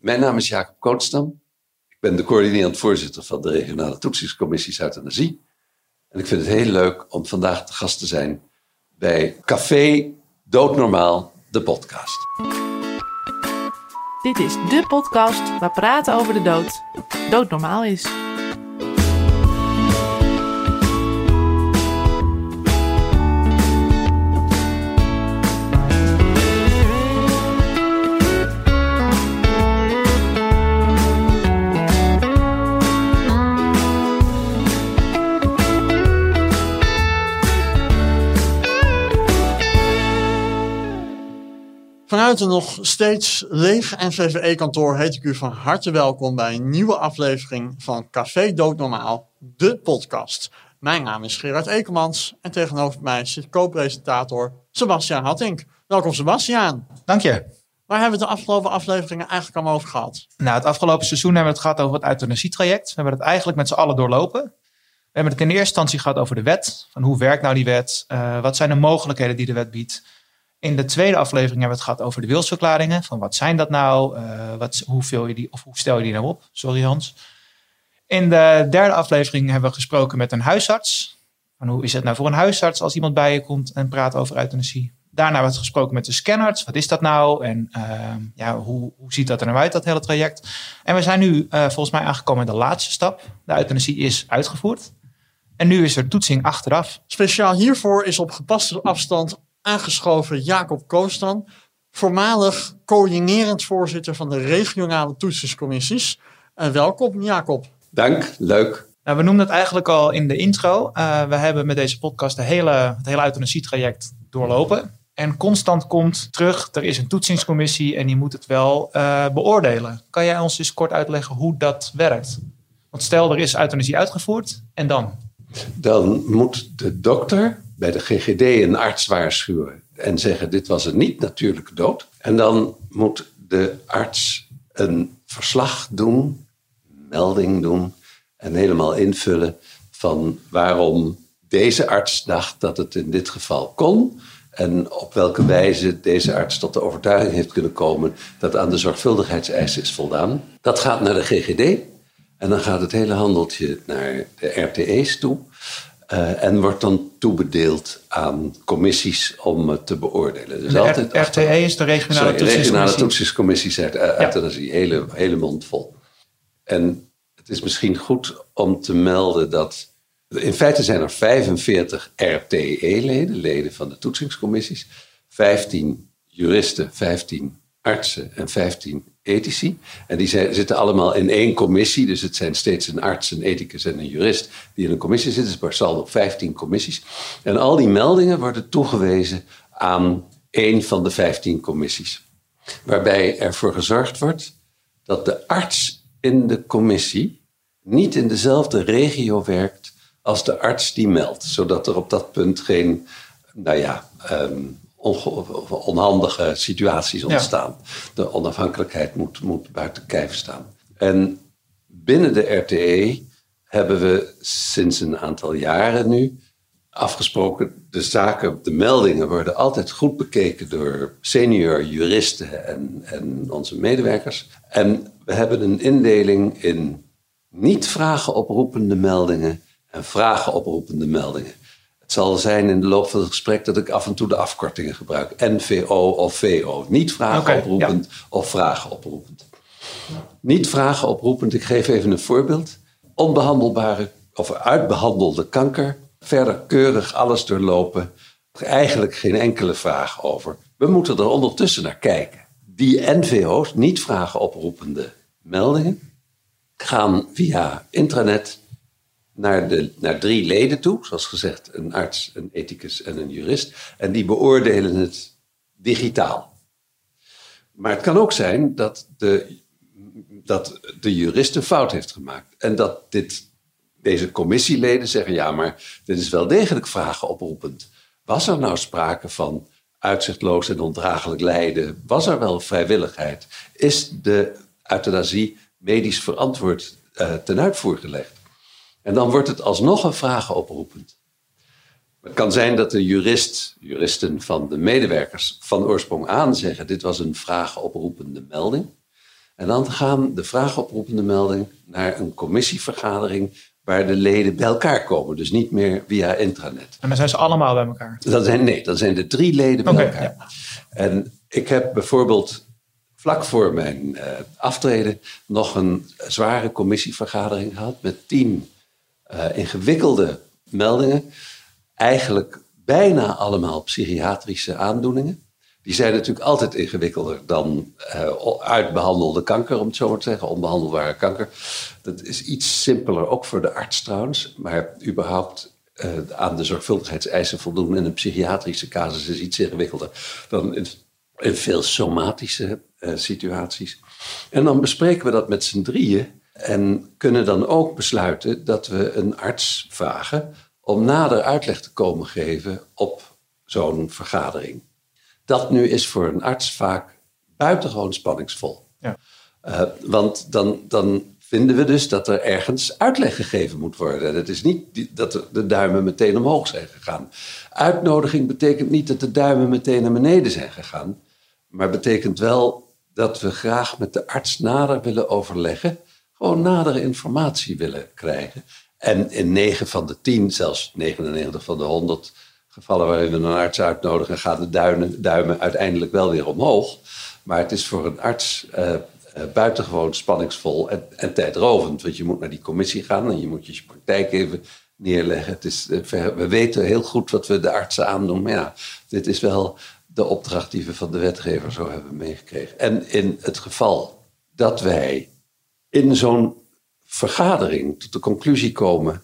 Mijn naam is Jacob Kootstam. Ik ben de coördinerend voorzitter van de regionale toetsingscommissies euthanasie. En ik vind het heel leuk om vandaag te gast te zijn bij Café Doodnormaal, de podcast. Dit is de podcast waar praten over de dood doodnormaal is. Vanuit een nog steeds leeg NVVE-kantoor heet ik u van harte welkom bij een nieuwe aflevering van Café Doodnormaal, de podcast. Mijn naam is Gerard Ekemans en tegenover mij zit co-presentator Sebastiaan Hattink. Welkom Sebastiaan. Dank je. Waar hebben we het de afgelopen afleveringen eigenlijk allemaal over gehad? Nou, het afgelopen seizoen hebben we het gehad over het euthanasietraject. We hebben het eigenlijk met z'n allen doorlopen. We hebben het in eerste instantie gehad over de wet. Van hoe werkt nou die wet? Uh, wat zijn de mogelijkheden die de wet biedt? In de tweede aflevering hebben we het gehad over de wilsverklaringen. Van wat zijn dat nou? Uh, wat, hoe, vul je die, of hoe stel je die nou op? Sorry Hans. In de derde aflevering hebben we gesproken met een huisarts. Van hoe is het nou voor een huisarts als iemand bij je komt en praat over euthanasie? Daarna hebben we het gesproken met de scanarts. Wat is dat nou? En uh, ja, hoe, hoe ziet dat er nou uit, dat hele traject? En we zijn nu uh, volgens mij aangekomen in de laatste stap. De euthanasie is uitgevoerd. En nu is er toetsing achteraf. Speciaal hiervoor is op gepaste afstand aangeschoven Jacob Koostan, voormalig coördinerend voorzitter van de regionale toetsingscommissies. En welkom Jacob. Dank, leuk. Nou, we noemden het eigenlijk al in de intro. Uh, we hebben met deze podcast de hele, het hele euthanasietraject doorlopen. En constant komt terug, er is een toetsingscommissie en die moet het wel uh, beoordelen. Kan jij ons eens kort uitleggen hoe dat werkt? Want stel, er is euthanasie uitgevoerd en dan? Dan moet de dokter bij de GGD een arts waarschuwen en zeggen: Dit was een niet-natuurlijke dood. En dan moet de arts een verslag doen, melding doen en helemaal invullen van waarom deze arts dacht dat het in dit geval kon. En op welke wijze deze arts tot de overtuiging heeft kunnen komen dat aan de zorgvuldigheidseisen is voldaan. Dat gaat naar de GGD. En dan gaat het hele handeltje naar de RTE's toe. Uh, en wordt dan toebedeeld aan commissies om het te beoordelen. Dus de altijd RTE is de regionale sorry, regionale toetsingscommissie. zegt uh, ja. euthanasie, hele, hele mond vol. En het is misschien goed om te melden dat... In feite zijn er 45 RTE-leden, leden van de toetsingscommissies. 15 juristen, 15 artsen en 15 ethici. En die zitten allemaal in één commissie. Dus het zijn steeds een arts, een ethicus en een jurist die in een commissie zitten. Dus per op 15 commissies. En al die meldingen worden toegewezen aan één van de 15 commissies. Waarbij ervoor gezorgd wordt dat de arts in de commissie niet in dezelfde regio werkt als de arts die meldt. Zodat er op dat punt geen, nou ja, um, onhandige situaties ontstaan. De onafhankelijkheid moet, moet buiten kijf staan. En binnen de RTE hebben we sinds een aantal jaren nu afgesproken, de zaken, de meldingen worden altijd goed bekeken door senior juristen en, en onze medewerkers. En we hebben een indeling in niet vragen oproepende meldingen en vragen oproepende meldingen. Het zal zijn in de loop van het gesprek dat ik af en toe de afkortingen gebruik. NVO of VO. Niet vragen okay, oproepend ja. of vragen oproepend. Niet vragen oproepend, ik geef even een voorbeeld. Onbehandelbare of uitbehandelde kanker. Verder keurig alles doorlopen. Eigenlijk geen enkele vraag over. We moeten er ondertussen naar kijken. Die NVO's, niet vragen oproepende meldingen, gaan via intranet naar, de, naar drie leden toe, zoals gezegd, een arts, een ethicus en een jurist. En die beoordelen het digitaal. Maar het kan ook zijn dat de, dat de jurist een fout heeft gemaakt. En dat dit, deze commissieleden zeggen: ja, maar dit is wel degelijk vragen oproepend. Was er nou sprake van uitzichtloos en ondraaglijk lijden? Was er wel vrijwilligheid? Is de euthanasie medisch verantwoord uh, ten uitvoer gelegd? En dan wordt het alsnog een vragen oproepend. Het kan zijn dat de jurist, juristen van de medewerkers van oorsprong aan zeggen: dit was een vragen oproepende melding. En dan gaan de vraagoproepende melding naar een commissievergadering waar de leden bij elkaar komen. Dus niet meer via intranet. En dan zijn ze allemaal bij elkaar. Dat zijn, nee, dan zijn de drie leden bij elkaar. ja. En ik heb bijvoorbeeld vlak voor mijn eh, aftreden nog een zware commissievergadering gehad met tien eh, ingewikkelde meldingen. Eigenlijk bijna allemaal psychiatrische aandoeningen. Die zijn natuurlijk altijd ingewikkelder dan eh, uitbehandelde kanker, om het zo maar te zeggen, onbehandelbare kanker. Dat is iets simpeler, ook voor de arts trouwens. Maar überhaupt eh, aan de zorgvuldigheidseisen voldoen in een psychiatrische casus is iets ingewikkelder dan in, veel somatische situaties. En dan bespreken we dat met z'n drieën en kunnen dan ook besluiten dat we een arts vragen om nader uitleg te komen geven op zo'n vergadering. Dat nu is voor een arts vaak buitengewoon spanningsvol. Ja. Uh, want dan, dan vinden we dus dat er ergens uitleg gegeven moet worden. En het is niet die, dat de duimen meteen omhoog zijn gegaan. Uitnodiging betekent niet dat de duimen meteen naar beneden zijn gegaan. Maar betekent wel dat we graag met de arts nader willen overleggen. Gewoon nadere informatie willen krijgen. En in 9 van de 10, zelfs 99 van de 100 gevallen waarin we een arts uitnodigen, gaan de duimen, uiteindelijk wel weer omhoog. Maar het is voor een arts uh, uh, buitengewoon spanningsvol en, en, tijdrovend. Want je moet naar die commissie gaan en je moet je praktijk even neerleggen. Het is, uh, we weten heel goed wat we de artsen aandoen. Maar ja, dit is wel de opdracht die we van de wetgever zo hebben meegekregen. En in het geval dat wij in zo'n vergadering tot de conclusie komen.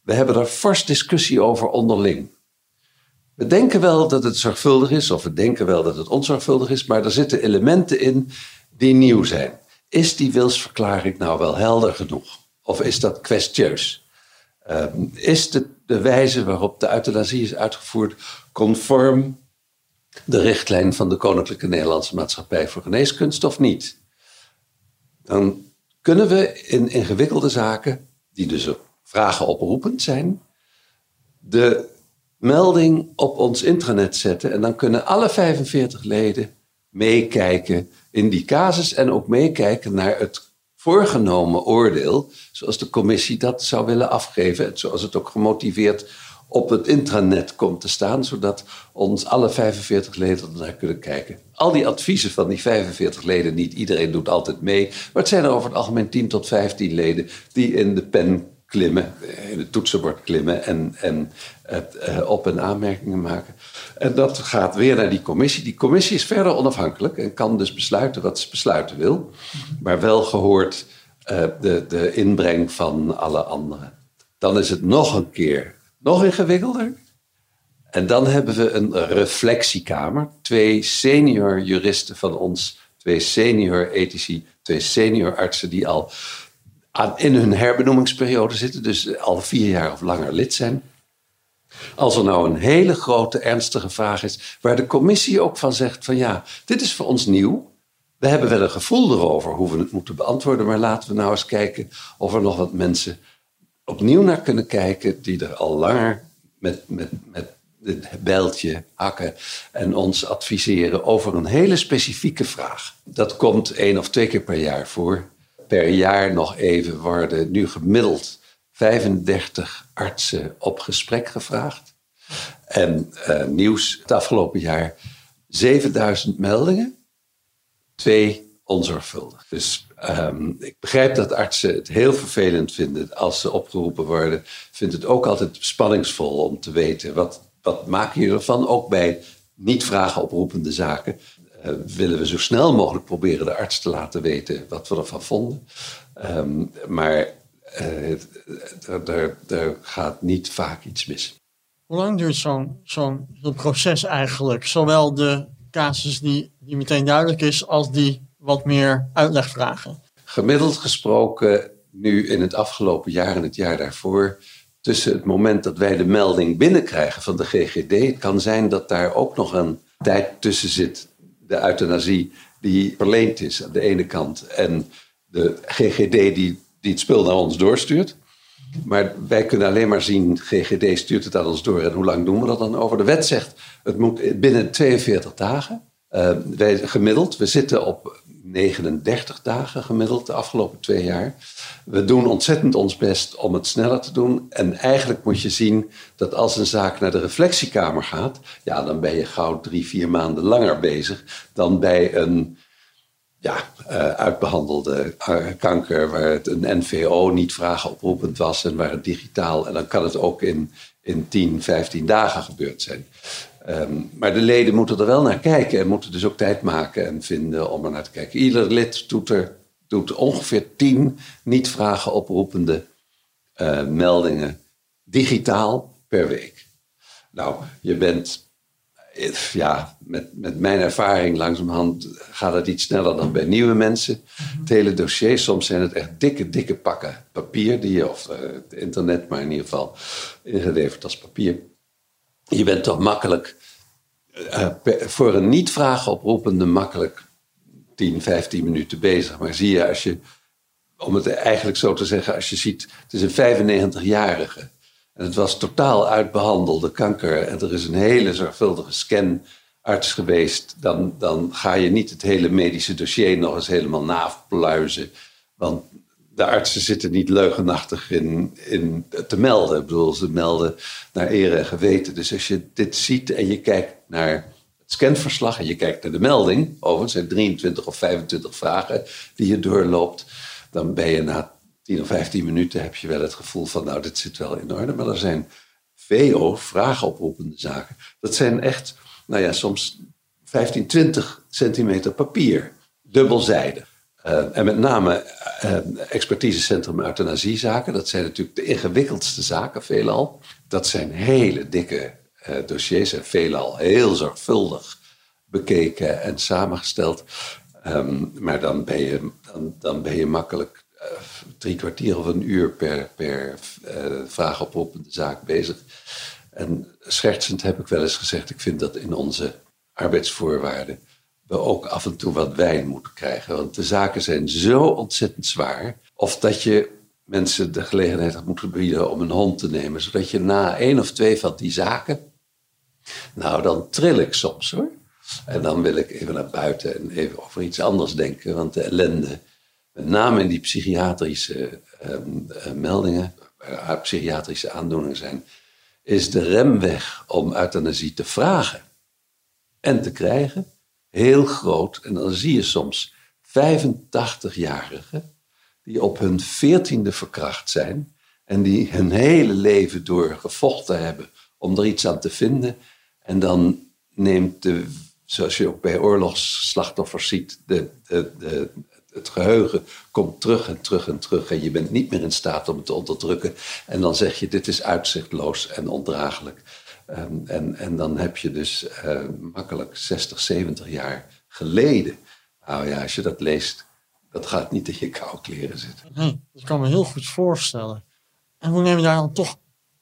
We hebben er fors discussie over onderling. We denken wel dat het zorgvuldig is, of we denken wel dat het onzorgvuldig is, maar er zitten elementen in die nieuw zijn. Is die wilsverklaring nou wel helder genoeg? Of is dat kwestieus? Uh, is de, de wijze waarop de euthanasie is uitgevoerd conform de richtlijn van de Koninklijke Nederlandse Maatschappij voor Geneeskunst of niet? Dan kunnen we in ingewikkelde zaken, die dus vragen oproepend zijn, de melding op ons intranet zetten. En dan kunnen alle 45 leden meekijken in die casus en ook meekijken naar het voorgenomen oordeel, zoals de commissie dat zou willen afgeven, en zoals het ook gemotiveerd op het intranet komt te staan, zodat ons alle 45 leden naar kunnen kijken. Al die adviezen van die 45 leden, niet iedereen doet altijd mee, maar het zijn er over het algemeen 10 tot 15 leden die in de pen klimmen, in het toetsenbord klimmen en, en uh, op- en aanmerkingen maken. En dat gaat weer naar die commissie. Die commissie is verder onafhankelijk en kan dus besluiten wat ze besluiten wil, maar wel gehoord uh, de, de inbreng van alle anderen. Dan is het nog een keer nog ingewikkelder. En dan hebben we een reflectiekamer. Twee senior juristen van ons, twee senior ethici, twee senior artsen die al in hun herbenoemingsperiode zitten, dus al vier jaar of langer lid zijn. Als er nou een hele grote, ernstige vraag is, waar de commissie ook van zegt van ja, dit is voor ons nieuw. We hebben wel een gevoel erover hoe we het moeten beantwoorden, maar laten we nou eens kijken of er nog wat mensen opnieuw naar kunnen kijken die er al langer met, met, met het bijltje hakken en ons adviseren over een hele specifieke vraag. Dat komt één of twee keer per jaar voor. Per jaar nog even worden nu gemiddeld 35 artsen op gesprek gevraagd. En uh, nieuws het afgelopen jaar 7000 meldingen, twee onzorgvuldig. Dus um, ik begrijp dat artsen het heel vervelend vinden als ze opgeroepen worden. Vind het ook altijd spanningsvol om te weten wat, wat maken jullie ervan, ook bij niet vragen oproepende zaken. Uh, willen we zo snel mogelijk proberen de arts te laten weten wat we ervan vonden. Um, maar uh, er gaat niet vaak iets mis. Hoe lang duurt zo'n zo'n proces eigenlijk? Zowel de casus die, die meteen duidelijk is, als die wat meer uitleg vragen? Gemiddeld gesproken, nu in het afgelopen jaar en het jaar daarvoor, tussen het moment dat wij de melding binnenkrijgen van de GGD, het kan zijn dat daar ook nog een tijd tussen zit, de euthanasie die verleend is aan de ene kant en de GGD die, die het spul naar ons doorstuurt. Maar wij kunnen alleen maar zien, GGD stuurt het aan ons door en hoe lang doen we dat dan over? De wet zegt, het moet binnen 42 dagen. Uh, wij gemiddeld, we zitten op 39 dagen gemiddeld de afgelopen twee jaar. We doen ontzettend ons best om het sneller te doen. En eigenlijk moet je zien dat als een zaak naar de reflectiekamer gaat, ja, dan ben je gauw drie, vier maanden langer bezig dan bij een ja, uh, uitbehandelde uh, kanker waar het een NVO niet vragenoproepend was en waar het digitaal, en dan kan het ook in, in 10, 15 dagen gebeurd zijn. Um, maar de leden moeten er wel naar kijken en moeten dus ook tijd maken en vinden om er naar te kijken. Ieder lid doet, er, doet ongeveer 10 niet vragenoproepende uh, meldingen digitaal per week. Nou, je bent ja, met, met mijn ervaring langzamerhand gaat het iets sneller dan bij nieuwe mensen. Het hele dossier, soms zijn het echt dikke, dikke pakken papier, die je, of uh, het internet, maar in ieder geval ingeleverd als papier. Je bent toch makkelijk, uh, voor een niet-vraag oproepende, makkelijk 10, 15 minuten bezig. Maar zie je, als je, om het eigenlijk zo te zeggen, als je ziet, het is een 95-jarige en het was totaal uitbehandelde kanker. En er is een hele zorgvuldige scanarts geweest. Dan, dan ga je niet het hele medische dossier nog eens helemaal napluizen. Want de artsen zitten niet leugenachtig in, in te melden. Ik bedoel, ze melden naar eer en geweten. Dus als je dit ziet en je kijkt naar het scanverslag en je kijkt naar de melding, overigens zijn 23 of 25 vragen die je doorloopt, dan ben je na 10 of 15 minuten heb je wel het gevoel van, nou, dit zit wel in orde. Maar er zijn VO, vraagoproepende zaken. Dat zijn echt, nou ja, soms 15, 20 centimeter papier, dubbelzijdig. Uh, en met name uh, expertisecentrum euthanasiezaken, dat zijn natuurlijk de ingewikkeldste zaken veelal. Dat zijn hele dikke uh, dossiers en veelal heel zorgvuldig bekeken en samengesteld. Um, maar dan ben, je, dan, dan ben je makkelijk drie kwartier of een uur per, per uh, vraagoproepende zaak bezig. En schertsend heb ik wel eens gezegd, ik vind dat in onze arbeidsvoorwaarden we ook af en toe wat wijn moeten krijgen. Want de zaken zijn zo ontzettend zwaar. Of dat je mensen de gelegenheid moeten bieden om een hond te nemen. Zodat je na één of twee van die zaken. Nou, dan tril ik soms hoor. En dan wil ik even naar buiten en even over iets anders denken. Want de ellende met name in die psychiatrische um, uh, meldingen, waar psychiatrische aandoeningen zijn, is de remweg om euthanasie te vragen en te krijgen heel groot. En dan zie je soms 85-jarigen die op hun veertiende verkracht zijn en die hun hele leven door gevochten hebben om er iets aan te vinden. En dan neemt de, zoals je ook bij oorlogsslachtoffers ziet, de, de, het geheugen komt terug en terug en terug en je bent niet meer in staat om het te onderdrukken. En dan zeg je, dit is uitzichtloos en ondraaglijk. Um, en, en dan heb je dus uh, makkelijk 60, 70 jaar geleden. Nou ja, als je dat leest, dat gaat niet in je koude kleren zitten. Nee, dat kan me heel goed voorstellen. En hoe neem je daar dan toch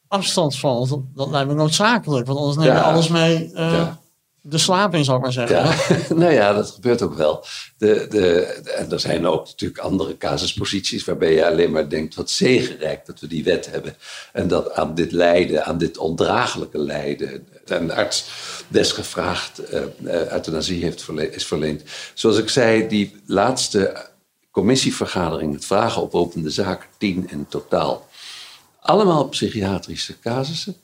afstand van? Dat, dat lijkt me noodzakelijk, want anders neem je ja, alles mee uh, ja de slaap in, zou ik maar zeggen. Nou ja, dat gebeurt ook wel. De, de, en er zijn ook natuurlijk andere casusposities waarbij je alleen maar denkt, wat zegenrijk dat we die wet hebben. En dat aan dit lijden, aan dit ondraaglijke lijden, een arts desgevraagd uh, euthanasie heeft verleend, is verleend. Zoals ik zei, die laatste commissievergadering, het vragen oppropende zaken, tien in totaal. Allemaal psychiatrische casussen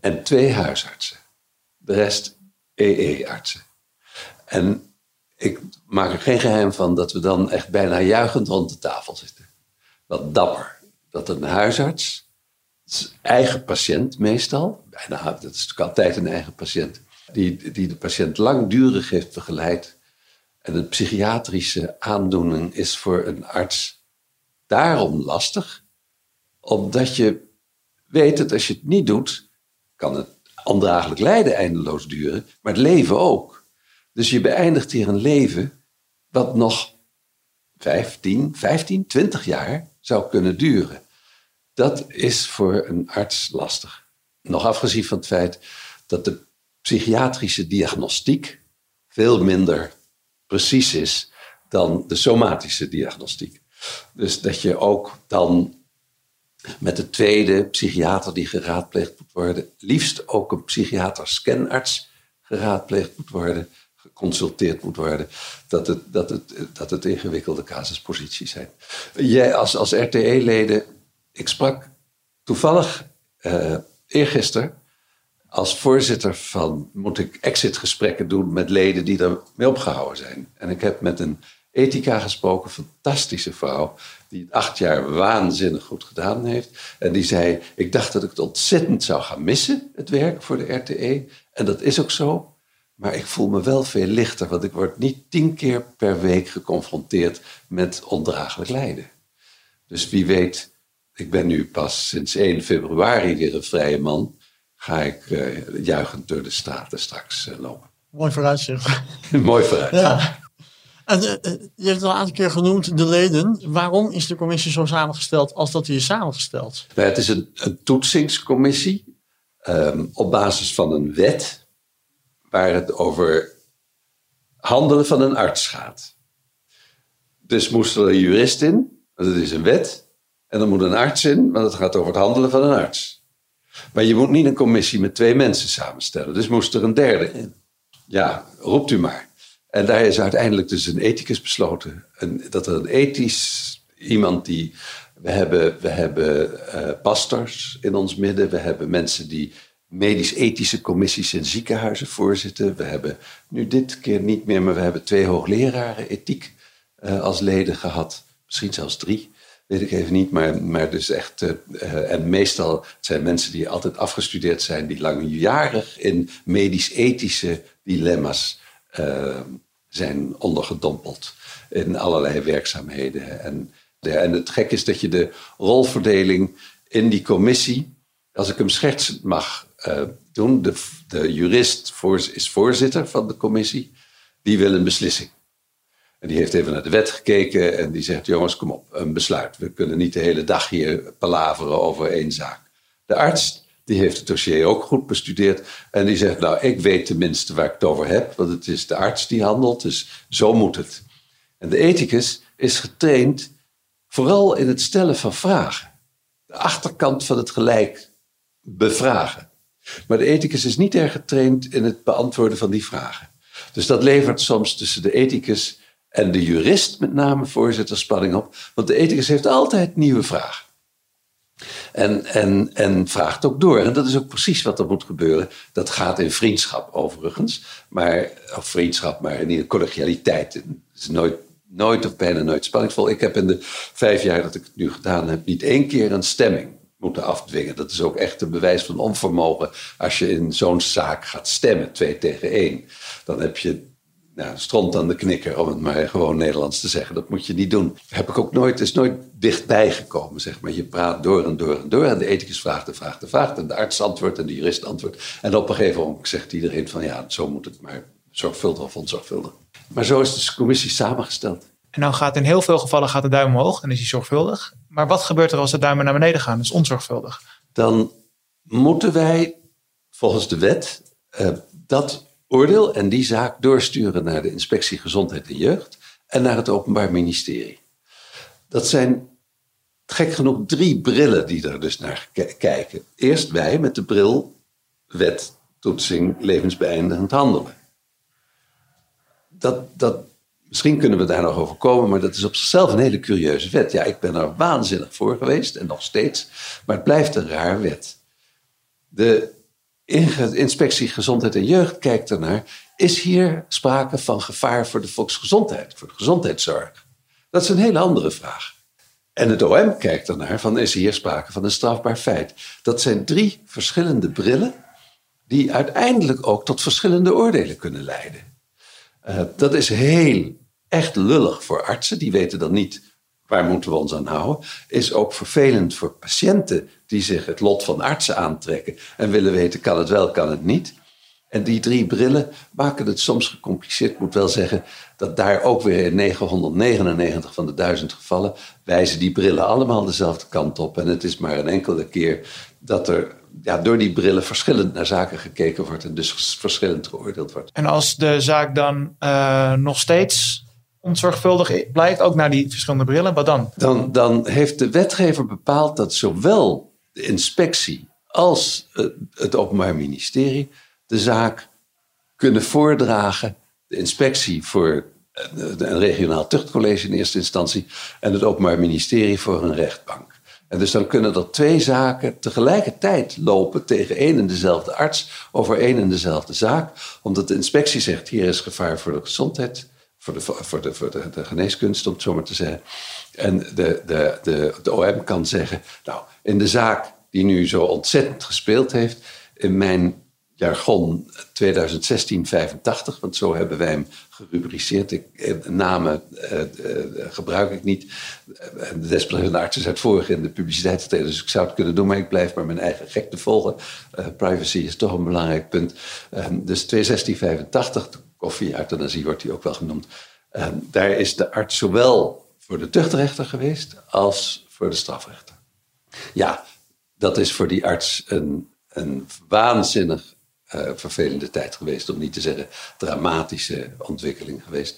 en twee huisartsen. De rest EE-artsen. En ik maak er geen geheim van dat we dan echt bijna juichend rond de tafel zitten. Wat dapper. Dat een huisarts, eigen patiënt meestal, bijna, dat is natuurlijk altijd een eigen patiënt, die, die de patiënt langdurig heeft begeleid. En een psychiatrische aandoening is voor een arts daarom lastig, omdat je weet dat als je het niet doet, kan het ondraaglijk lijden eindeloos duren, maar het leven ook. Dus je beëindigt hier een leven wat nog 15, 15, 20 jaar zou kunnen duren. Dat is voor een arts lastig. Nog afgezien van het feit dat de psychiatrische diagnostiek veel minder precies is dan de somatische diagnostiek. Dus dat je ook dan met de tweede psychiater die geraadpleegd moet worden. Liefst ook een psychiater-scanarts geraadpleegd moet worden. geconsulteerd moet worden, dat het, dat het, dat het ingewikkelde casusposities zijn. Jij als, als RTE-leden, ik sprak toevallig uh, eergisteren als voorzitter van, moet ik exitgesprekken doen met leden die er mee opgehouden zijn. En ik heb met een ethica gesproken, fantastische vrouw, die het acht jaar waanzinnig goed gedaan heeft. En die zei, ik dacht dat ik het ontzettend zou gaan missen, het werk voor de RTE. En dat is ook zo. Maar ik voel me wel veel lichter, want ik word niet tien keer per week geconfronteerd met ondraaglijk lijden. Dus wie weet, ik ben nu pas sinds 1 februari weer een vrije man. Ga ik uh, juichend door de straten straks uh, lopen. Mooi vooruitzicht. Mooi vooruitzicht. Ja. En, uh, je hebt het al een keer genoemd, de leden. Waarom is de commissie zo samengesteld als dat die is samengesteld? Nou, het is een, toetsingscommissie um, op basis van een wet waar het over handelen van een arts gaat. Dus moest er een jurist in, want het is een wet. En dan moet een arts in, want het gaat over het handelen van een arts. Maar je moet niet een commissie met twee mensen samenstellen. Dus moest er een derde in. Ja, roept u maar. En daar is uiteindelijk dus een ethicus besloten. Een, dat er een ethisch iemand die. We hebben, we hebben uh, pastors in ons midden. We hebben mensen die medisch-ethische commissies in ziekenhuizen voorzitten. We hebben nu dit keer niet meer, maar we hebben twee hoogleraren ethiek uh, als leden gehad. Misschien zelfs drie weet ik even niet, maar, maar dus echt. Uh, en meestal zijn mensen die altijd afgestudeerd zijn, die langjarig in medisch-ethische dilemma's uh, zijn ondergedompeld. In allerlei werkzaamheden. En, de, en het gek is dat je de rolverdeling in die commissie, als ik hem schertsend mag uh, doen, de, de jurist is voorzitter van de commissie, die wil een beslissing. En die heeft even naar de wet gekeken en die zegt: Jongens, kom op, een besluit. We kunnen niet de hele dag hier palaveren over één zaak. De arts, die heeft het dossier ook goed bestudeerd. En die zegt: Nou, ik weet tenminste waar ik het over heb, want het is de arts die handelt, dus zo moet het. En de ethicus is getraind vooral in het stellen van vragen. De achterkant van het gelijk bevragen. Maar de ethicus is niet erg getraind in het beantwoorden van die vragen. Dus dat levert soms tussen de ethicus en de jurist met name voorzitter spanning op. Want de ethicus heeft altijd nieuwe vragen. En, en, en vraagt ook door. En dat is ook precies wat er moet gebeuren. Dat gaat in vriendschap overigens. Maar, of vriendschap, maar in collegialiteit. Het is nooit, nooit of bijna nooit spanningsvol. Ik heb in de vijf jaar dat ik het nu gedaan heb... niet één keer een stemming moeten afdwingen. Dat is ook echt een bewijs van onvermogen. Als je in zo'n zaak gaat stemmen, twee tegen één... dan heb je nou, stront aan de knikker, om het maar gewoon Nederlands te zeggen. Dat moet je niet doen. Heb ik ook nooit, is nooit dichtbij gekomen, zeg maar. Je praat door en door en door. En de ethicus vraagt en vraagt en vraagt. En de arts antwoordt en de jurist antwoordt. En op een gegeven moment zegt iedereen van ja, zo moet het maar zorgvuldig of onzorgvuldig. Maar zo is de commissie samengesteld. En nou gaat in heel veel gevallen gaat de duim omhoog en is hij zorgvuldig. Maar wat gebeurt er als de duimen naar beneden gaan? Dus onzorgvuldig. Dan moeten wij volgens de wet uh, dat oordeel en die zaak doorsturen naar de inspectie Gezondheid en Jeugd en naar het Openbaar Ministerie. Dat zijn gek genoeg drie brillen die er dus naar kijken. Eerst wij met de bril wet, toetsing, levensbeëindigend handelen. Dat, dat, misschien kunnen we daar nog over komen, maar dat is op zichzelf een hele curieuze wet. Ja, ik ben er waanzinnig voor geweest en nog steeds, maar het blijft een raar wet. De inspectie Gezondheid en Jeugd kijkt ernaar. Is hier sprake van gevaar voor de volksgezondheid, voor de gezondheidszorg? Dat is een hele andere vraag. En het OM kijkt ernaar van is hier sprake van een strafbaar feit. Dat zijn drie verschillende brillen die uiteindelijk ook tot verschillende oordelen kunnen leiden. Uh, dat is heel echt lullig voor artsen, die weten dan niet waar moeten we ons aan houden, is ook vervelend voor patiënten die zich het lot van artsen aantrekken en willen weten, kan het wel, kan het niet. En die drie brillen maken het soms gecompliceerd. Ik moet wel zeggen dat daar ook weer in 999 van de duizend gevallen wijzen die brillen allemaal dezelfde kant op. En het is maar een enkele keer dat er ja, door die brillen verschillend naar zaken gekeken wordt en dus verschillend geoordeeld wordt. En als de zaak dan uh, nog steeds onzorgvuldig blijkt, ook naar die verschillende brillen, wat dan? Dan, dan heeft de wetgever bepaald dat zowel de inspectie als het Openbaar Ministerie de zaak kunnen voordragen de inspectie voor een regionaal tuchtcollege in eerste instantie en het Openbaar Ministerie voor een rechtbank. En dus dan kunnen er twee zaken tegelijkertijd lopen tegen één en dezelfde arts over één en dezelfde zaak, omdat de inspectie zegt: hier is gevaar voor de gezondheid, voor de, voor de, voor de, geneeskunst, om het zo maar te zeggen. En de, de, de, de OM kan zeggen: nou, in de zaak die nu zo ontzettend gespeeld heeft, in mijn jargon 2016-85, want zo hebben wij hem gerubriceerd. Ik, eh, namen uh, uh, gebruik ik niet. De desbetreffende arts is uitvoerig in de publiciteit dus ik zou het kunnen doen, maar ik blijf maar mijn eigen gekte volgen. privacy is toch een belangrijk punt. Ehm, dus 2016-85, koffie-euthanasie wordt die ook wel genoemd. Ehm, daar is de arts zowel voor de tuchtrechter geweest als voor de strafrechter. Ja, dat is voor die arts een, een waanzinnig uh, vervelende tijd geweest, om niet te zeggen dramatische ontwikkeling geweest.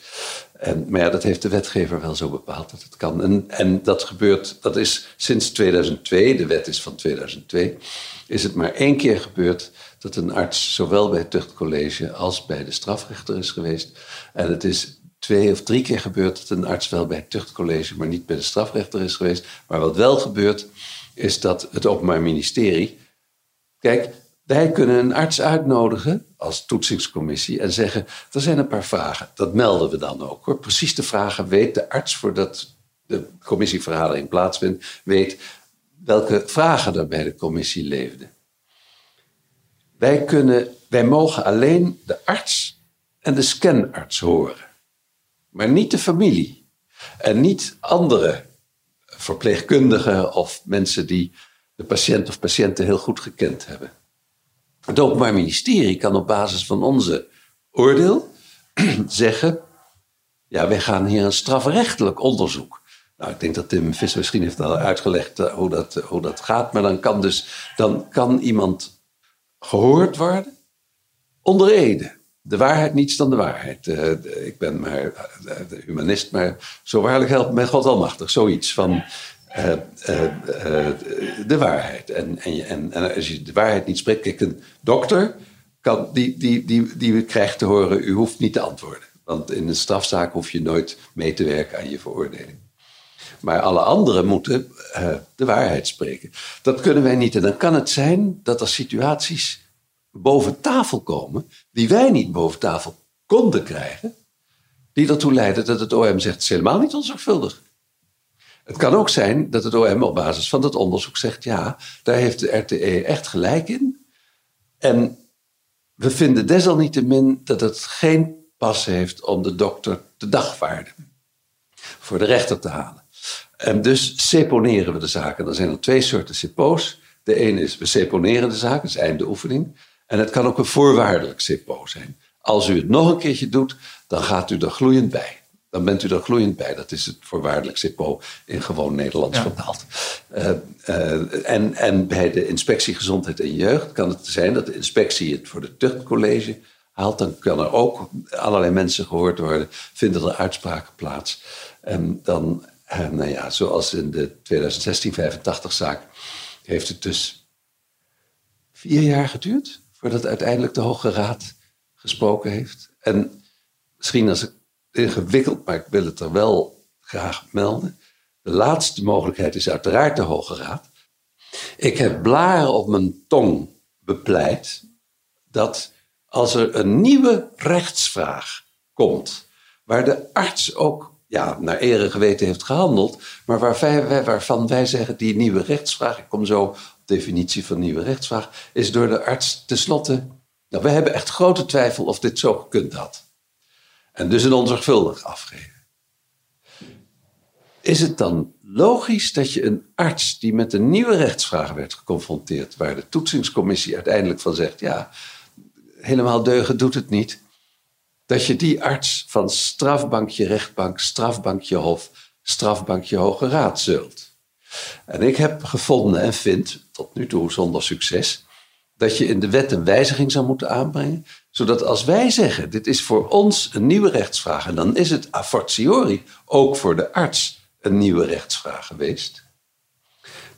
En, maar ja, dat heeft de wetgever wel zo bepaald dat het kan. En, en dat gebeurt, dat is sinds 2002, de wet is van 2002, is het maar één keer gebeurd dat een arts zowel bij het tuchtcollege als bij de strafrechter is geweest. En het is twee of drie keer gebeurd dat een arts wel bij het tuchtcollege, maar niet bij de strafrechter is geweest. Maar wat wel gebeurt, is dat het Openbaar Ministerie. Kijk, wij kunnen een arts uitnodigen als toetsingscommissie en zeggen: er zijn een paar vragen. Dat melden we dan ook hoor. Precies de vragen weet de arts voordat de commissievergadering plaatsvindt, weet welke vragen er bij de commissie leefden. Wij, kunnen, wij mogen alleen de arts en de scanarts horen, maar niet de familie en niet andere verpleegkundigen of mensen die de patiënt of patiënten heel goed gekend hebben. Het Openbaar Ministerie kan op basis van onze oordeel zeggen: ja, wij gaan hier een strafrechtelijk onderzoek. Nou, ik denk dat Tim Visser misschien heeft al uitgelegd eh, hoe, dat, eh, hoe dat gaat. Maar dan kan dus dan kan iemand gehoord worden onder ede. De waarheid niets dan de waarheid. Uh, ik ben maar humanist, maar zo waarlijk helpt mij God almachtig. Zoiets van uh, de waarheid. En, en, en, en, als je de waarheid niet spreekt, kijk, een dokter kan, die, die, die, die krijgt te horen, u hoeft niet te antwoorden. Want in een strafzaak hoef je nooit mee te werken aan je veroordeling. Maar alle anderen moeten de waarheid spreken. Dat kunnen wij niet. En dan kan het zijn dat er situaties boven tafel komen die wij niet boven tafel konden krijgen, die ertoe leiden dat het OM zegt: het is helemaal niet onzorgvuldig. Het kan ook zijn dat het OM op basis van dat onderzoek zegt: ja, daar heeft de RTE echt gelijk in. En we vinden desalniettemin dat het geen pas heeft om de dokter te dagvaarden. Voor de rechter te halen. En dus seponeren we de zaken. Er zijn er twee soorten sepo's. De ene is we seponeren de zaak, dat is einde oefening. En het kan ook een voorwaardelijk sepo zijn. Als u het nog een keertje doet, dan gaat u er gloeiend bij dan bent u er gloeiend bij. Dat is het voorwaardelijk CIPO in gewoon Nederlands vertaald. Uh, uh, en, en bij de inspectie gezondheid en jeugd kan het zijn dat de inspectie het voor de tuchtcollege haalt. Dan kan er ook allerlei mensen gehoord worden, vinden er uitspraken plaats. En dan, uh, nou ja, zoals in de 2016-85-zaak, heeft het dus vier jaar geduurd voordat uiteindelijk de Hoge Raad gesproken heeft. En misschien als ik ingewikkeld, maar ik wil het er wel graag melden. De laatste mogelijkheid is uiteraard de Hoge Raad. Ik heb blaren op mijn tong bepleit dat als er een nieuwe rechtsvraag komt, waar de arts ook ja, naar ere geweten heeft gehandeld, maar waarvan wij zeggen die nieuwe rechtsvraag, ik kom zo op de definitie van nieuwe rechtsvraag, is door de arts tenslotte. Nou, we hebben echt grote twijfel of dit zo gekund had. En dus een onzorgvuldig afgeven. Is het dan logisch dat je een arts die met een nieuwe rechtsvraag werd geconfronteerd, waar de toetsingscommissie uiteindelijk van zegt, ja, helemaal deugen doet het niet, dat je die arts van strafbankje rechtbank, strafbankje hof, strafbankje hoge raad zult? En ik heb gevonden en vind, tot nu toe zonder succes, dat je in de wet een wijziging zou moeten aanbrengen, zodat als wij zeggen, dit is voor ons een nieuwe rechtsvraag, en dan is het a fortiori ook voor de arts een nieuwe rechtsvraag geweest,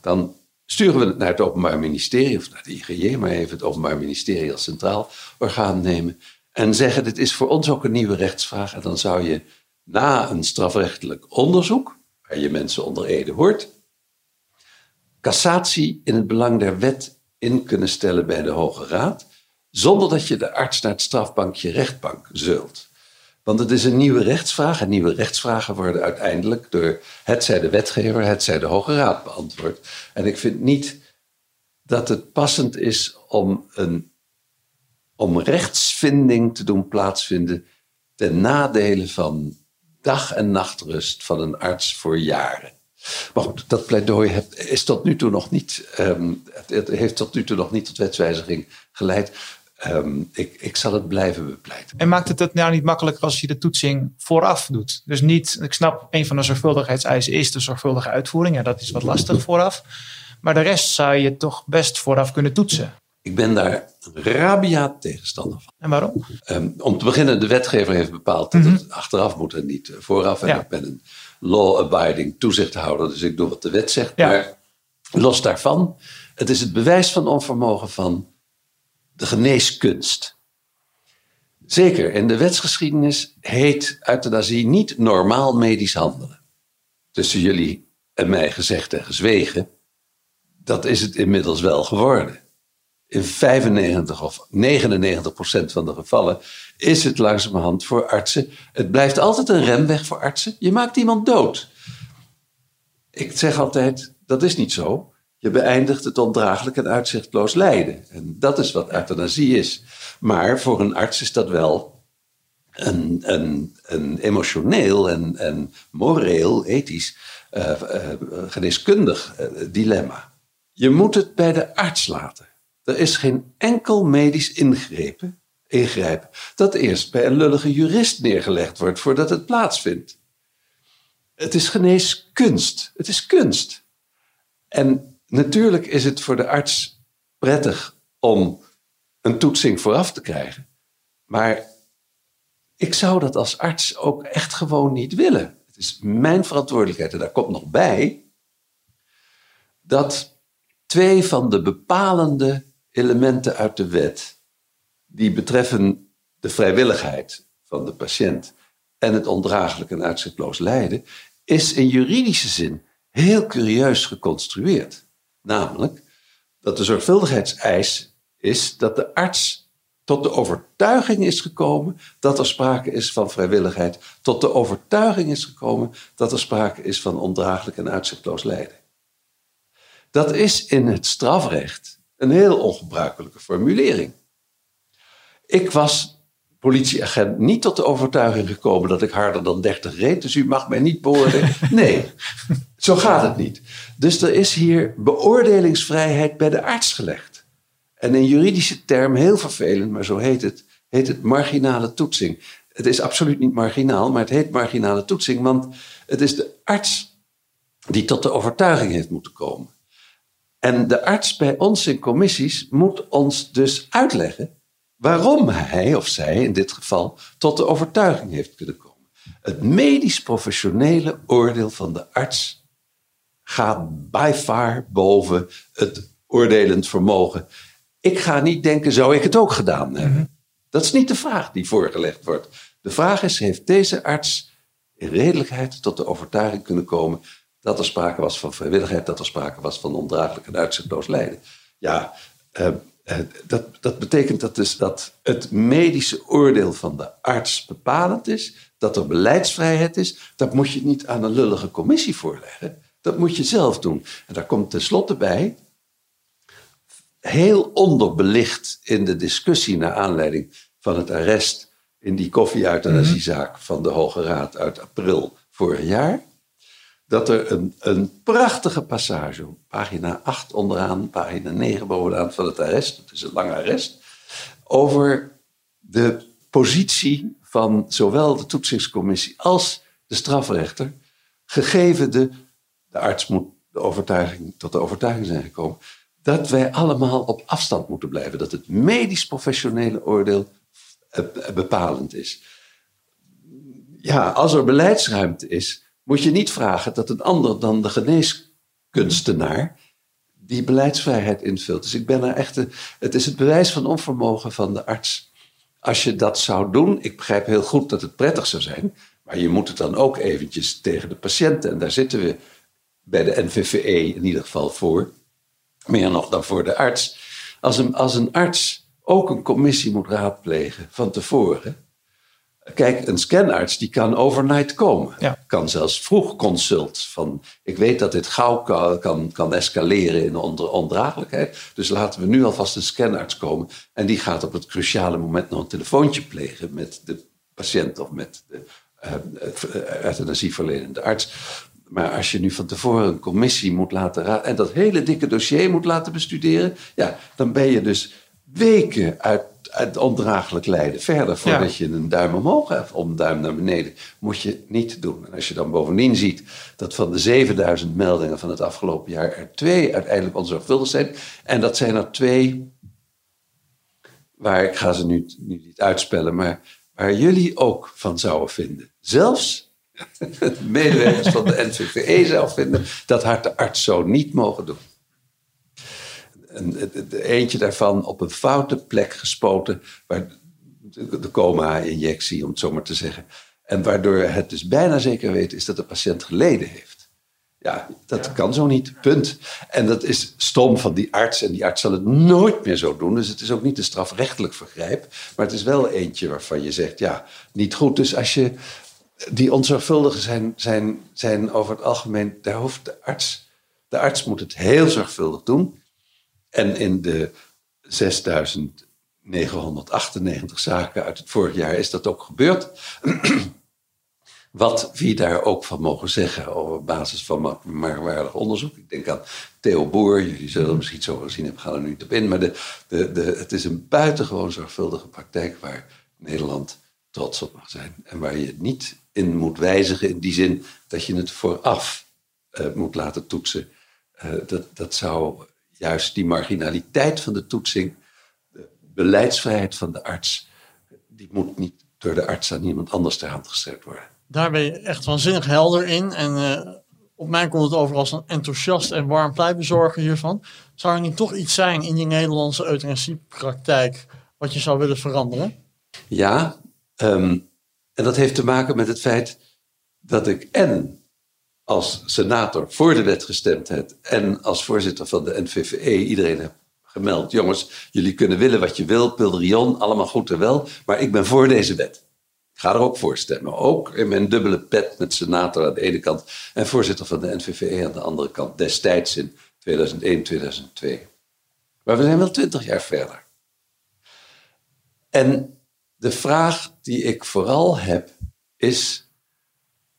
dan sturen we het naar het Openbaar Ministerie, of naar de IGJ, maar even het Openbaar Ministerie als centraal orgaan nemen. En zeggen: Dit is voor ons ook een nieuwe rechtsvraag. En dan zou je na een strafrechtelijk onderzoek, waar je mensen onder Ede hoort, cassatie in het belang der wet in kunnen stellen bij de Hoge Raad, zonder dat je de arts naar het strafbankje rechtbank zult. Want het is een nieuwe rechtsvraag en nieuwe rechtsvragen worden uiteindelijk door hetzij de wetgever, hetzij de Hoge Raad beantwoord. En ik vind niet dat het passend is om, een, om rechtsvinding te doen plaatsvinden ten nadele van dag- en nachtrust van een arts voor jaren. Maar goed, dat pleidooi is tot nu toe nog niet, ehm, het heeft tot nu toe nog niet tot wetswijziging geleid. Ehm, ik, ik zal het blijven bepleiten. En maakt het het nou niet makkelijker als je de toetsing vooraf doet? Dus niet, ik snap, een van de zorgvuldigheidseisen is de zorgvuldige uitvoering. Ja, dat is wat lastig vooraf. Maar de rest zou je toch best vooraf kunnen toetsen. Ik ben daar rabiaat tegenstander van. En waarom? Ehm, om te beginnen, de wetgever heeft bepaald dat het achteraf moet en niet vooraf. En Ja. ik ben een law-abiding toezichthouder, dus ik doe wat de wet zegt. Ja. Maar los daarvan, het is het bewijs van onvermogen van de geneeskunst. Zeker, in de wetsgeschiedenis heet euthanasie niet normaal medisch handelen. Tussen jullie en mij gezegd en gezwegen, dat is het inmiddels wel geworden. In 95 of 99 procent van de gevallen is het langzamerhand voor artsen. Het blijft altijd een remweg voor artsen. Je maakt iemand dood. Ik zeg altijd, dat is niet zo. Je beëindigt het ondraaglijk en uitzichtloos lijden. En dat is wat euthanasie is. Maar voor een arts is dat wel een, een, een emotioneel en, en moreel, ethisch, eh, eh, geneeskundig eh, dilemma. Je moet het bij de arts laten. Er is geen enkel medisch ingrepen, ingrijpen dat eerst bij een lullige jurist neergelegd wordt voordat het plaatsvindt. Het is geneeskunst. Het is kunst. En natuurlijk is het voor de arts prettig om een toetsing vooraf te krijgen. Maar ik zou dat als arts ook echt gewoon niet willen. Het is mijn verantwoordelijkheid. En daar komt nog bij dat twee van de bepalende elementen uit de wet, die betreffen de vrijwilligheid van de patiënt en het ondraaglijk en uitzichtloos lijden, is in juridische zin heel curieus geconstrueerd. Namelijk dat de zorgvuldigheidseis is dat de arts tot de overtuiging is gekomen dat er sprake is van vrijwilligheid, tot de overtuiging is gekomen dat er sprake is van ondraaglijk en uitzichtloos lijden. Dat is in het strafrecht een heel ongebruikelijke formulering. Ik was politieagent niet tot de overtuiging gekomen dat ik harder dan 30 reed, dus u mag mij niet beoordelen. Nee, zo gaat het niet. Dus er is hier beoordelingsvrijheid bij de arts gelegd. En in juridische term, heel vervelend, maar zo heet het, heet het marginale toetsing. Het is absoluut niet marginaal, maar het heet marginale toetsing, want het is de arts die tot de overtuiging heeft moeten komen. En de arts bij ons in commissies moet ons dus uitleggen waarom hij of zij in dit geval tot de overtuiging heeft kunnen komen. Het medisch professionele oordeel van de arts gaat by far boven het oordelend vermogen. Ik ga niet denken, zou ik het ook gedaan hebben? Dat is niet de vraag die voorgelegd wordt. De vraag is, heeft deze arts in redelijkheid tot de overtuiging kunnen komen dat er sprake was van vrijwilligheid, dat er sprake was van ondraaglijk en uitzichtloos lijden? Ja, eh, eh, dat, dat betekent dat dus dat het medische oordeel van de arts bepalend is, dat er beleidsvrijheid is. Dat moet je niet aan een lullige commissie voorleggen. Dat moet je zelf doen. En daar komt tenslotte bij, heel onderbelicht in de discussie naar aanleiding van het arrest in die koffie-euthanasiezaak van de Hoge Raad uit april vorig jaar, dat er een, een prachtige passage, pagina 8 onderaan, pagina 9 bovenaan van het arrest, het is een lang arrest, over de positie van zowel de toetsingscommissie als de strafrechter, gegeven de, de arts moet de overtuiging, tot de overtuiging zijn gekomen, dat wij allemaal op afstand moeten blijven, dat het medisch professionele oordeel eh, bepalend is. Ja, als er beleidsruimte is, moet je niet vragen dat een ander dan de geneeskunstenaar die beleidsvrijheid invult. Dus ik ben er echt. een- het is het bewijs van onvermogen van de arts als je dat zou doen, ik begrijp heel goed dat het prettig zou zijn, maar je moet het dan ook eventjes tegen de patiënten. En daar zitten we bij de NVVE in ieder geval voor. Meer nog dan voor de arts. Als een, als een arts ook een commissie moet raadplegen van tevoren. Kijk, een scanarts die kan overnight komen. Ja. Kan zelfs vroeg consult. Van, ik weet dat dit gauw kan, kan, kan escaleren in onder, ondraaglijkheid. Dus laten we nu alvast een scanarts komen. En die gaat op het cruciale moment nog een telefoontje plegen met de patiënt of met de uh, euthanasieverlenende arts. Maar als je nu van tevoren een commissie moet laten raden en dat hele dikke dossier moet laten bestuderen, ja, dan ben je dus weken uit, uit ondraaglijk lijden verder voordat je een duim omhoog hebt of een duim naar beneden. Moet je niet doen. En als je dan bovendien ziet dat van de 7000 meldingen van het afgelopen jaar er twee uiteindelijk onzorgvuldig zijn, en dat zijn er twee waar ik ga ze nu, nu niet uitspellen, maar waar jullie ook van zouden vinden. Zelfs medewerkers van de NVVE zou vinden, dat had de arts zo niet mogen doen. eentje daarvan op een foute plek gespoten, waar de coma-injectie, om het zo maar te zeggen. En waardoor het dus bijna zeker weten is dat de patiënt geleden heeft. Ja, dat kan zo niet. Punt. En dat is stom van die arts. En die arts zal het nooit meer zo doen. Dus het is ook niet een strafrechtelijk vergrijp. Maar het is wel eentje waarvan je zegt, ja, niet goed. Dus als je die onzorgvuldigen zijn, zijn, zijn over het algemeen, daar hoeft de arts, de arts moet het heel zorgvuldig doen. En in de 6998 zaken uit het vorig jaar is dat ook gebeurd. Wat wie daar ook van mogen zeggen op basis van merkwaardig onderzoek. Ik denk aan Theo Boer, jullie zullen misschien zo gezien hebben, gaan er nu niet op in. Maar de, de, de, het is een buitengewoon zorgvuldige praktijk waar Nederland trots op mag zijn. En waar je het niet in moet wijzigen in die zin dat je het vooraf uh, moet laten toetsen. Uh, dat, dat zou juist die marginaliteit van de toetsing, de beleidsvrijheid van de arts, die moet niet door de arts aan iemand anders ter hand gesteld worden. Daar ben je echt waanzinnig helder in. En uh, op mij komt het over als een enthousiast en warm pleitbezorger hiervan. Zou er niet toch iets zijn in die Nederlandse euthanasiepraktijk wat je zou willen veranderen? Ja, um, en dat heeft te maken met het feit dat ik en als senator voor de wet gestemd heb en als voorzitter van de NVVE iedereen heb gemeld. Jongens, jullie kunnen willen wat je wil, Pilderion, allemaal goed en wel, maar ik ben voor deze wet. Ik ga er ook voor stemmen. Ook in mijn dubbele pet met senator aan de ene kant en voorzitter van de NVVE aan de andere kant, destijds in 2001, 2002. Maar we zijn wel twintig jaar verder. En de vraag die ik vooral heb is: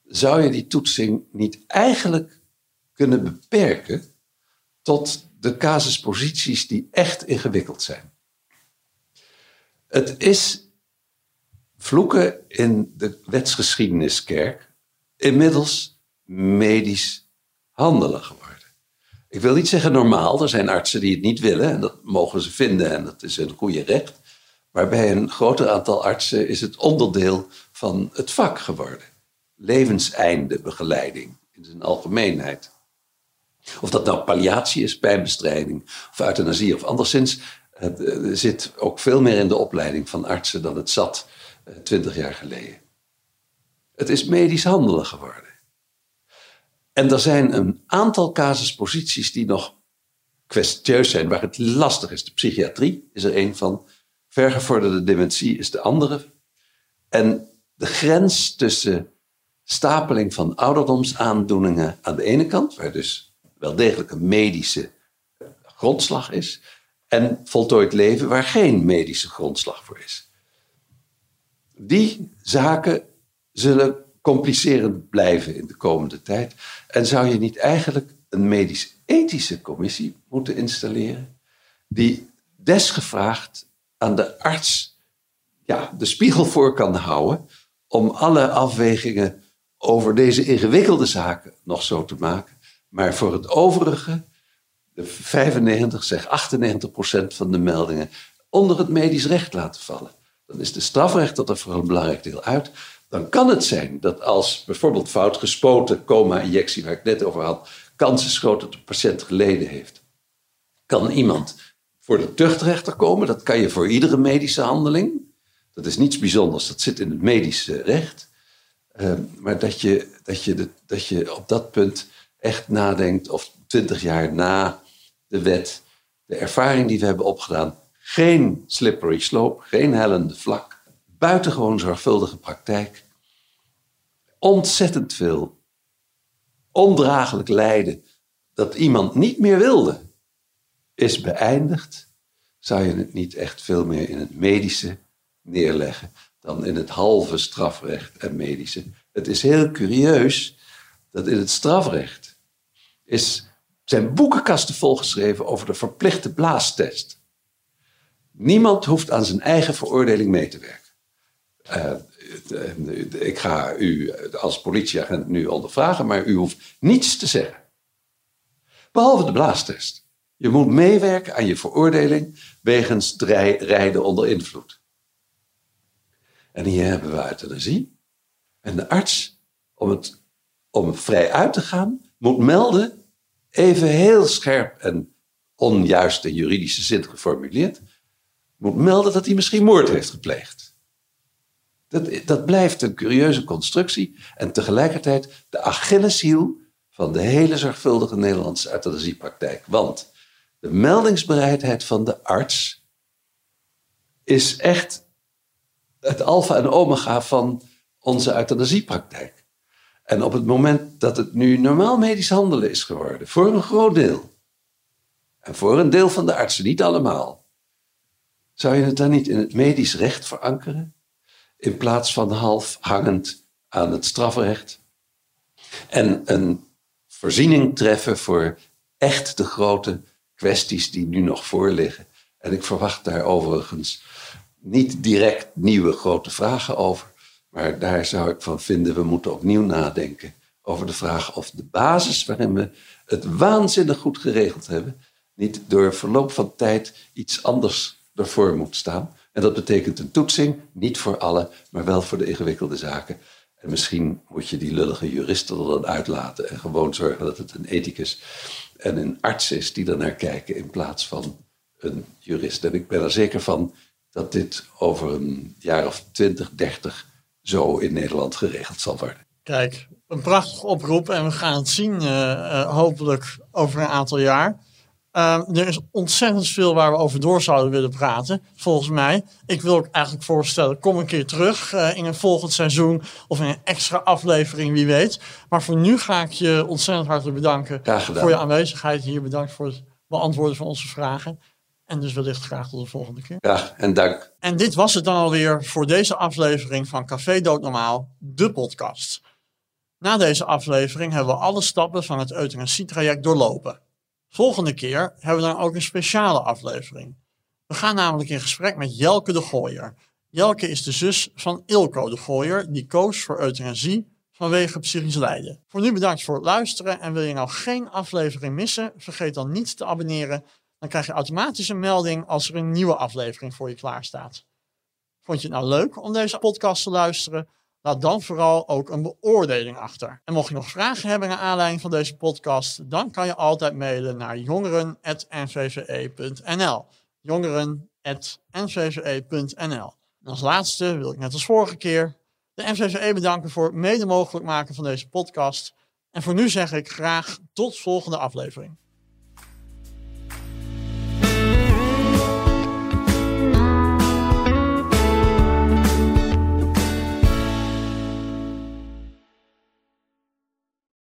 zou je die toetsing niet eigenlijk kunnen beperken tot de casusposities die echt ingewikkeld zijn? Het is vloeken in de wetsgeschiedeniskerk inmiddels medisch handelen geworden. Ik wil niet zeggen normaal, er zijn artsen die het niet willen en dat mogen ze vinden en dat is een goede recht. Maar bij een groter aantal artsen is het onderdeel van het vak geworden. Levenseinde begeleiding in zijn algemeenheid. Of dat nou palliatie is, pijnbestrijding of euthanasie of anderszins. Het eh, zit ook veel meer in de opleiding van artsen dan het zat eh, twintig jaar geleden. Het is medisch handelen geworden. En er zijn een aantal casusposities die nog kwestieus zijn, waar het lastig is. De psychiatrie is er een van. Vergevorderde dementie is de andere. En de grens tussen stapeling van ouderdomsaandoeningen aan de ene kant, waar dus wel degelijk een medische grondslag is, en voltooid leven waar geen medische grondslag voor is. Die zaken zullen complicerend blijven in de komende tijd. En zou je niet eigenlijk een medisch-ethische commissie moeten installeren, die desgevraagd aan de arts ja, de spiegel voor kan houden om alle afwegingen over deze ingewikkelde zaken nog zo te maken. Maar voor het overige, de 95, zeg 98 procent van de meldingen onder het medisch recht laten vallen. Dan is de strafrecht dat er voor een belangrijk deel uit. Dan kan het zijn dat als bijvoorbeeld fout gespoten coma-injectie, waar ik net over had, kans is groot dat de patiënt geleden heeft. Kan iemand voor de tuchtrechter komen. Dat kan je voor iedere medische handeling. Dat is niets bijzonders, dat zit in het medische recht. Ehm, maar dat je, dat, je dat je op dat punt echt nadenkt, of twintig jaar na de wet, de ervaring die we hebben opgedaan, geen slippery slope, geen hellende vlak, buitengewoon zorgvuldige praktijk, ontzettend veel ondraaglijk lijden dat iemand niet meer wilde, is beëindigd, zou je het niet echt veel meer in het medische neerleggen dan in het halve strafrecht en medische. Het is heel curieus dat in het strafrecht is, zijn boekenkasten volgeschreven over de verplichte blaastest. Niemand hoeft aan zijn eigen veroordeling mee te werken. Uh, ik ga u als politieagent nu ondervragen, maar u hoeft niets te zeggen. Behalve de blaastest. Je moet meewerken aan je veroordeling wegens rijden onder invloed. En hier hebben we euthanasie. En de arts, om, het, om vrij uit te gaan, moet melden, even heel scherp en onjuist in juridische zin geformuleerd, moet melden dat hij misschien moord heeft gepleegd. Dat, dat blijft een curieuze constructie en tegelijkertijd de Achilleshiel van de hele zorgvuldige Nederlandse euthanasiepraktijk. Want de meldingsbereidheid van de arts is echt het alfa en omega van onze euthanasiepraktijk. En op het moment dat het nu normaal medisch handelen is geworden, voor een groot deel, en voor een deel van de artsen, niet allemaal, zou je het dan niet in het medisch recht verankeren, in plaats van half hangend aan het strafrecht? En een voorziening treffen voor echt de grote kwesties die nu nog voorliggen. En ik verwacht daar overigens niet direct nieuwe grote vragen over. Maar daar zou ik van vinden, we moeten opnieuw nadenken over de vraag of de basis waarin we het waanzinnig goed geregeld hebben, niet door verloop van tijd iets anders ervoor moet staan. En dat betekent een toetsing, niet voor alle, maar wel voor de ingewikkelde zaken. En misschien moet je die lullige juristen er dan uitlaten en gewoon zorgen dat het een ethicus en een arts is die er naar kijken in plaats van een jurist. En ik ben er zeker van dat dit over een jaar of 20, 30 zo in Nederland geregeld zal worden. Kijk, een prachtige oproep en we gaan het zien uh, uh, hopelijk over een aantal jaar. Uh, er is ontzettend veel waar we over door zouden willen praten, volgens mij. Ik wil ook eigenlijk voorstellen, kom een keer terug uh, in een volgend seizoen of in een extra aflevering, wie weet. Maar voor nu ga ik je ontzettend hartelijk bedanken voor je aanwezigheid hier. Bedankt voor het beantwoorden van onze vragen. En dus wellicht graag tot de volgende keer. Ja, en dank. En dit was het dan alweer voor deze aflevering van Café Doodnormaal, de podcast. Na deze aflevering hebben we alle stappen van het euthanasietraject doorlopen. Volgende keer hebben we dan ook een speciale aflevering. We gaan namelijk in gesprek met Jelke de Gooier. Jelke is de zus van Ilko de Gooier, die koos voor euthanasie vanwege psychisch lijden. Voor nu bedankt voor het luisteren en wil je nou geen aflevering missen, vergeet dan niet te abonneren. Dan krijg je automatisch een melding als er een nieuwe aflevering voor je klaar staat. Vond je het nou leuk om deze podcast te luisteren? Laat dan vooral ook een beoordeling achter. En mocht je nog vragen hebben naar aanleiding van deze podcast, dan kan je altijd mailen naar jongeren.nvve.nl. Jongeren.nvve.nl. En als laatste wil ik net als vorige keer de NVVE bedanken voor het mede mogelijk maken van deze podcast. En voor nu zeg ik graag tot volgende aflevering.